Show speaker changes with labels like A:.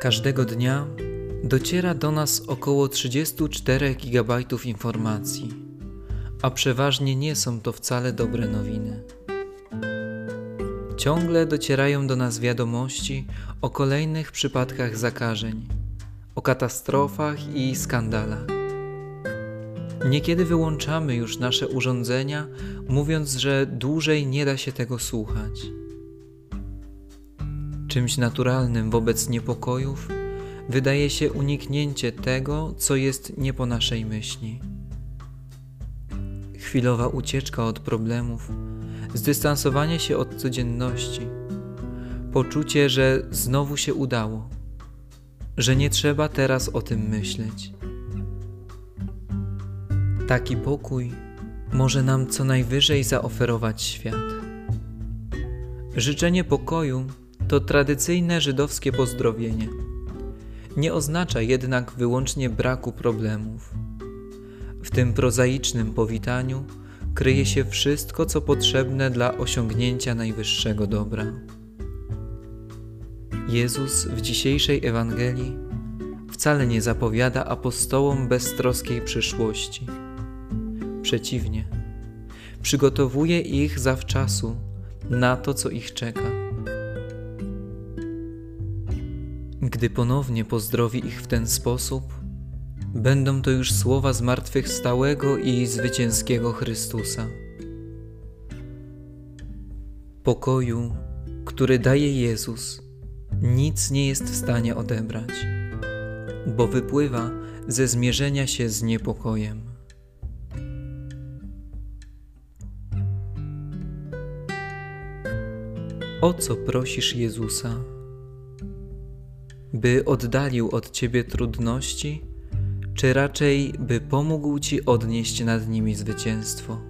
A: Każdego dnia dociera do nas około 34 GB informacji, a przeważnie nie są to wcale dobre nowiny. Ciągle docierają do nas wiadomości o kolejnych przypadkach zakażeń, o katastrofach i skandalach. Niekiedy wyłączamy już nasze urządzenia, mówiąc, że dłużej nie da się tego słuchać. Czymś naturalnym wobec niepokojów wydaje się uniknięcie tego, co jest nie po naszej myśli. Chwilowa ucieczka od problemów, zdystansowanie się od codzienności, poczucie, że znowu się udało, że nie trzeba teraz o tym myśleć. Taki pokój może nam co najwyżej zaoferować świat. Życzenie pokoju to tradycyjne żydowskie pozdrowienie. Nie oznacza jednak wyłącznie braku problemów. W tym prozaicznym powitaniu kryje się wszystko, co potrzebne dla osiągnięcia najwyższego dobra. Jezus w dzisiejszej Ewangelii wcale nie zapowiada apostołom beztroskiej przyszłości. Przeciwnie, przygotowuje ich zawczasu na to, co ich czeka. Gdy ponownie pozdrowi ich w ten sposób, będą to już słowa zmartwychwstałego i zwycięskiego Chrystusa. Pokoju, który daje Jezus, nic nie jest w stanie odebrać, bo wypływa ze zmierzenia się z niepokojem. O co prosisz Jezusa? By oddalił od ciebie trudności, czy raczej by pomógł ci odnieść nad nimi zwycięstwo?